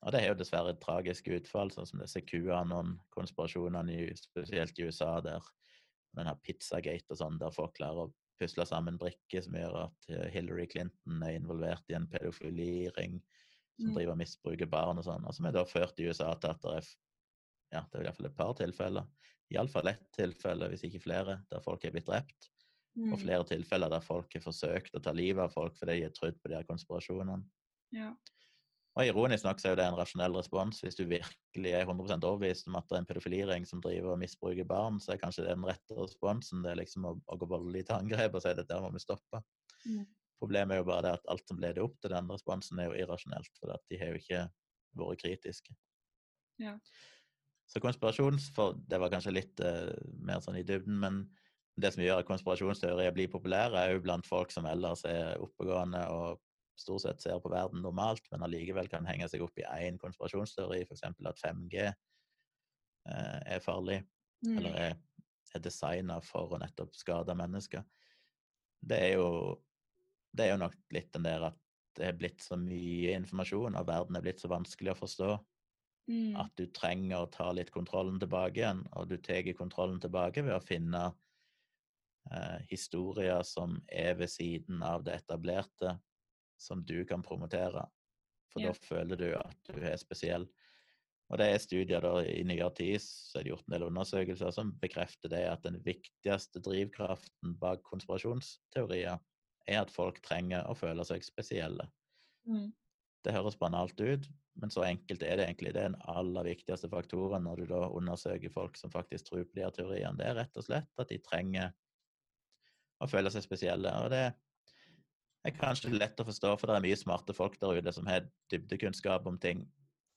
Og det er jo dessverre et tragisk utfall, sånn som disse QAnon-konspirasjonene, spesielt i USA, der den her Pizzagate og sånn, der folk klarer å pusle sammen brikker som gjør at eh, Hillary Clinton er involvert i en pedofiliring, som Mm. driver og misbruker barn og sånn, og som er da ført i USA til at det er ja, det er i hvert fall et par tilfeller. iallfall ett tilfelle, hvis ikke flere, der folk er blitt drept. Mm. Og flere tilfeller der folk har forsøkt å ta livet av folk fordi de har trodd på de her konspirasjonene. Ja. Og ironisk nok så er det en rasjonell respons. Hvis du virkelig er 100% overbevist om at det er en pedofiliring som driver og misbruker barn, så er kanskje det den rette responsen. Det er liksom å, å gå voldelig til angrep og si at der må vi stoppe. Mm. Problemet er jo bare det at alt som leder opp til den responsen, er jo irrasjonelt, for at de har jo ikke vært kritiske. Ja. Så konspirasjons... For det var kanskje litt uh, mer sånn i dybden, men det som gjør at konspirasjonsteorier blir populære, er jo blant folk som ellers er oppegående og stort sett ser på verden normalt, men allikevel kan henge seg opp i én konspirasjonsteori, f.eks. at 5G eh, er farlig, Mm. eller er, er designa for å nettopp skade mennesker. Det er jo det er jo nok litt den der at det er blitt så mye informasjon, og verden er blitt så vanskelig å forstå, Mm. at du trenger å ta litt kontrollen tilbake igjen, og du tar kontrollen tilbake ved å finne historier som er ved siden av det etablerte, som du kan promotere. For Ja. da føler du at du er spesiell. Og det er studier da i nyere tid, så er det gjort en del undersøkelser som bekrefter det at den viktigste drivkraften bak konspirasjonsteorier er at folk trenger å føle seg spesielle. Mm. Det høres banalt ut, men så enkelt er det egentlig. Det er den aller viktigste faktoren når du da undersøker folk som faktisk tror på de her teoriene. Det er rett og slett at de trenger å føle seg spesielle. Og det er kanskje lett å forstå, for det er mye smarte folk der ute som har dybdekunnskap om ting.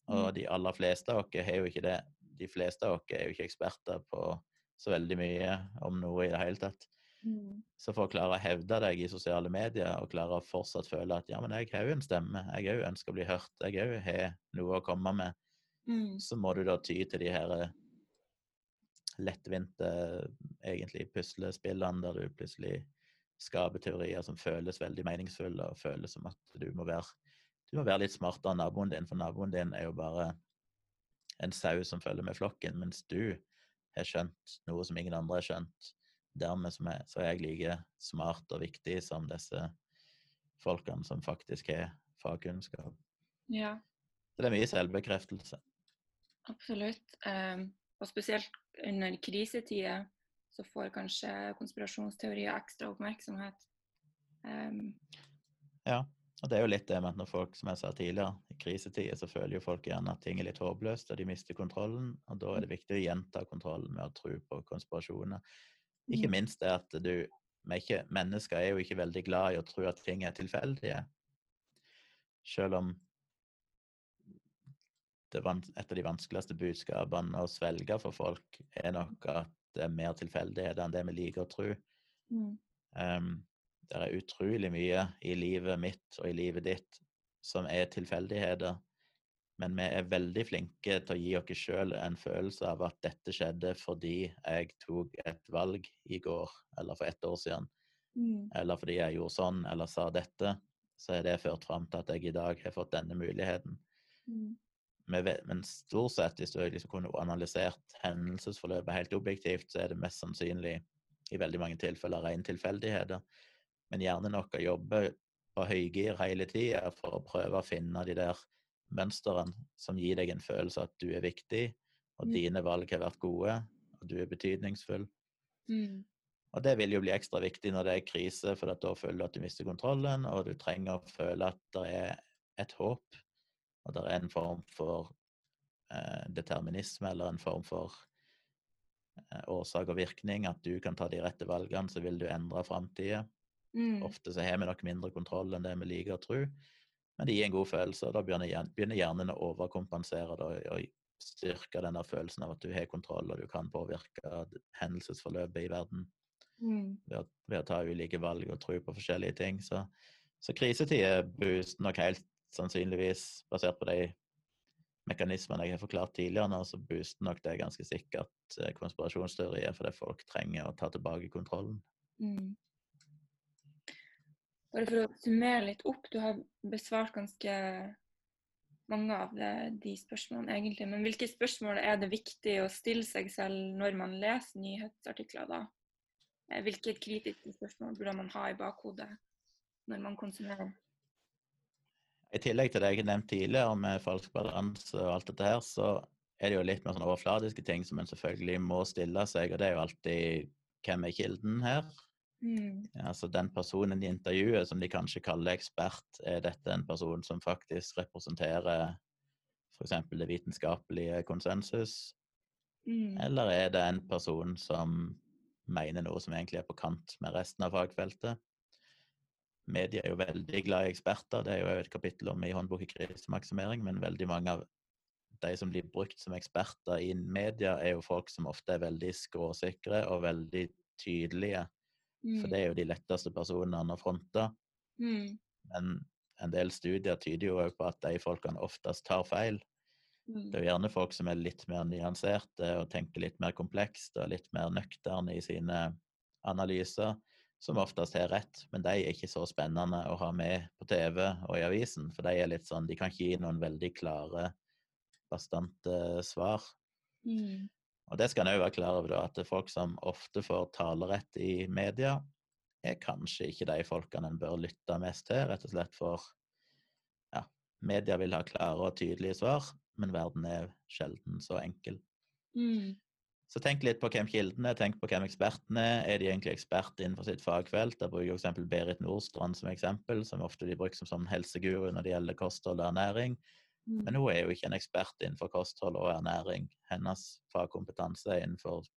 Og Mm. de aller fleste av oss har jo ikke det. De fleste av oss er jo ikke eksperter på så veldig mye om noe i det hele tatt. Mm. Så for å klare å hevde deg i sosiale medier og klare å fortsatt føle at ja, men jeg har jo en stemme, jeg òg ønsker å bli hørt, jeg òg har noe å komme med, Mm. så må du da ty til de her lettvinte, egentlig puslespillene der du plutselig skaper teorier som føles veldig meningsfulle, og føles som at du må være, du må være litt smartere enn naboen din, for naboen din er jo bare en sau som følger med flokken, mens du har skjønt noe som ingen andre har skjønt. Dermed som er, så er jeg like smart og viktig som disse folkene som faktisk har fagkunnskap. Ja, Så det er mye selvbekreftelse. absolutt. Um, og spesielt under krisetider så får kanskje konspirasjonsteorier ekstra oppmerksomhet. Um, Ja, og det er jo litt det med at når folk, som jeg sa tidligere, i krisetider så føler jo folk gjerne at ting er litt håpløst, og de mister kontrollen, og da er det viktig å gjenta kontrollen med å tro på konspirasjoner. Ikke Mm. minst det at du ikke, Mennesker er jo ikke veldig glad i å tro at ting er tilfeldige. Selv om et av de vanskeligste budskapene å svelge for folk er nok at det er mer tilfeldigheter enn det vi liker å tro. mm. Um, det er utrolig mye i livet mitt og i livet ditt som er tilfeldigheter, men vi er veldig flinke til å gi oss sjøl en følelse av at dette skjedde fordi jeg tok et valg i går, eller for ett år siden, Mm. eller fordi jeg gjorde sånn, eller sa dette, så er det ført fram til at jeg i dag har fått denne muligheten. Mm. Men stort sett, hvis du liksom kunne analysert hendelsesforløpet helt objektivt, så er det mest sannsynlig i veldig mange tilfeller rene tilfeldigheter. Men hjernen vår jobber på høygir hele tida for å prøve å finne de der mønstrene som gir deg en følelse av at du er viktig, og Mm. dine valg har vært gode, og du er betydningsfull. Mm. Og det vil jo bli ekstra viktig når det er krise, for at da føler du at du mister kontrollen, og du trenger å føle at det er et håp, og det er en form for eh, determinisme, eller en form for eh, årsak og virkning, at du kan ta de rette valgene, så vil du endre framtida. Mm. Ofte så har vi nok mindre kontroll enn det vi liker å tro, men det gir en god følelse, og da begynner hjernen, å overkompensere da, og styrke den der følelsen av at du har kontroll, og du kan påvirke hendelsesforløpet i verden Mm. ved å, ved å ta ulike valg og tro på forskjellige ting. Så, så krisetider boost nok helt sannsynligvis, basert på de mekanismene jeg har forklart tidligere nå, så booster nok det ganske sikkert eh, konspirasjonsteorier, fordi folk trenger å ta tilbake kontrollen. Mm. Bare for å summere litt opp, du har besvart ganske mange av de spørsmålene egentlig. Men hvilke spørsmål er det viktig å stille seg selv når man leser nyhetsartikler da? Eh, Hvilke kritiske spørsmål burde man ha i bakhodet når man konsumerer? I tillegg til det jeg har nevnt tidligere med falsk balanse og alt dette her, så er det jo litt mer sånn overfladiske ting som en selvfølgelig må stille seg, og det er jo alltid hvem er kilden her? Mm. Altså Den personen de intervjuer, som de kanskje kaller ekspert, er dette en person som faktisk representerer f.eks. det vitenskapelige konsensus, Mm. eller er det en person som mener noe som egentlig er på kant med resten av fagfeltet? Media er jo veldig glad i eksperter, det er jo et kapittel om i håndbok i krisemaksimering, men veldig mange av de som blir brukt som eksperter i media, er jo folk som ofte er veldig skråsikre og veldig tydelige. For det er jo de letteste personene å fronte. Mm. Men en del studier tyder jo også på at de folkene oftest tar feil. Mm. Det er jo gjerne folk som er litt mer nyanserte og tenker litt mer komplekst og litt mer nøkterne i sine analyser, som oftest har rett. Men de er ikke så spennende å ha med på TV og i avisen, for de er litt sånn, de kan ikke gi noen veldig klare, bastante svar. Mm. Og det skal en òg være klar over, da, at folk som ofte får talerett i media, er kanskje ikke de folkene en bør lytte mest til, rett og slett for ja, media vil ha klare og tydelige svar, men verden er sjelden så enkel. Mm. Så tenk litt på hvem kilden er, tenk på hvem eksperten er. Er de egentlig ekspert innenfor sitt fagfelt? Jeg bruker f.eks. Berit Nordstrand som eksempel, som ofte de bruker som sånn helseguru når det gjelder kosthold og ernæring. Mm. Men hun er jo ikke en ekspert innenfor kosthold og ernæring. Hennes fagkompetanse er innenfor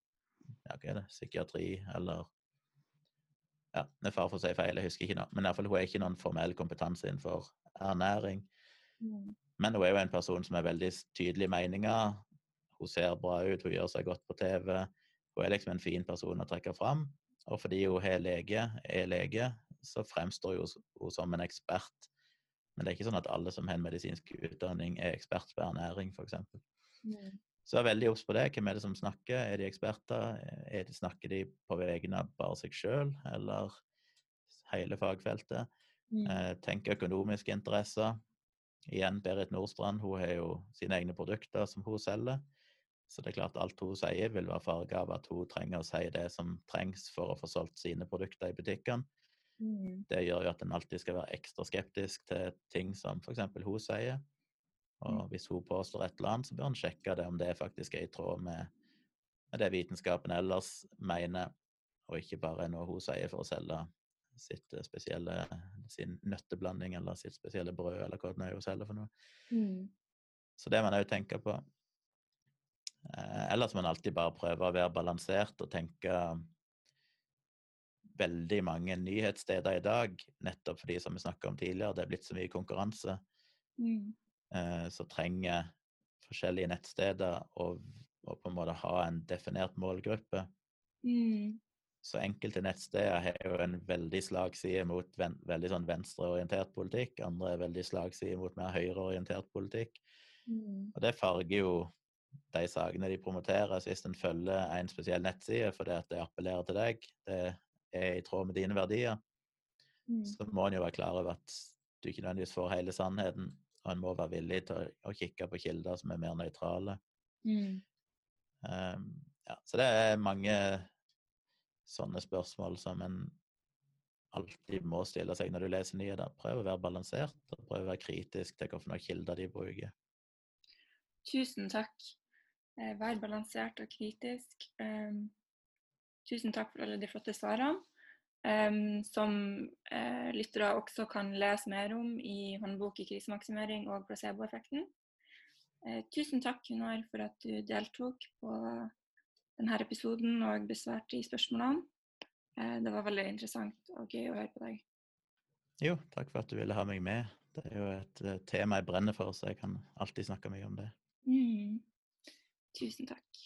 ja, hva er det, psykiatri eller Ja, med fare for å si feil, jeg husker ikke nå. Men i hvert fall, hun er ikke noen formell kompetanse innenfor ernæring. Mm. Men hun er jo en person som er veldig tydelige meninger. Hun ser bra ut, hun gjør seg godt på TV. Hun er liksom en fin person å trekke fram. Og fordi hun er lege, er lege, så fremstår hun som en ekspert. Men det er ikke sånn at alle som har en medisinsk utdanning, er ekspert på ernæring, f.eks. Så Så vær veldig obs på det. Hvem er det som snakker? Er de eksperter? Er de, snakker de på vegne av bare seg sjøl, eller hele fagfeltet? Mm. Eh, tenk økonomiske interesser. Igjen, Berit Nordstrand hun har jo sine egne produkter som hun selger. Så det er klart alt hun sier vil være farga av at hun trenger å si det som trengs for å få solgt sine produkter i butikkene. Mm. Det gjør jo at en alltid skal være ekstra skeptisk til ting som f.eks. hun sier. Og hvis hun påstår et eller annet, så bør en sjekke det om det faktisk er i tråd med, med det vitenskapen ellers mener, og ikke bare noe hun sier for å selge sitt eh, spesielle, sin nøtteblanding eller sitt spesielle brød, eller hva det er hun selger for noe. Mm. Så det må en òg tenke på. Eh, ellers må en alltid bare prøve å være balansert og tenke veldig mange nyhetssteder i dag, nettopp fordi, som vi snakka om tidligere, det er blitt så mye konkurranse, Mm. eh, så trenger forskjellige nettsteder å, å på en måte ha en definert målgruppe. Mm. Så enkelte nettsteder har jo en veldig slagside mot ven, veldig sånn venstreorientert politikk, andre er veldig slagside mot mer høyreorientert politikk. Mm. Og det farger jo de sakene de promoterer. Hvis en følger en spesiell nettside fordi at det appellerer til deg, det er i tråd med dine verdier, Mm. så må en jo være klar over at du ikke nødvendigvis får hele sannheten. Og en må være villig til å, å kikke på kilder som er mer nøytrale. Mm. Um, ja, så det er mange sånne spørsmål som en alltid må stille seg når du leser nyheter. Prøv å være balansert, og prøv å være kritisk til hvilke kilder de bruker. Tusen takk. Eh, Vær balansert og kritisk. Um, tusen takk for alle de flotte svarene. Um, som eh, lyttere også kan lese mer om i håndbok i krisemaksimering og placeboeffekten. Eh, tusen takk, Gunnar, for at du deltok på denne episoden og besvarte de spørsmålene. Eh, det var veldig interessant og gøy å høre på deg. Jo, takk for at du ville ha meg med. Det er jo et tema jeg brenner for, så jeg kan alltid snakke mye om det. Mm. Tusen takk.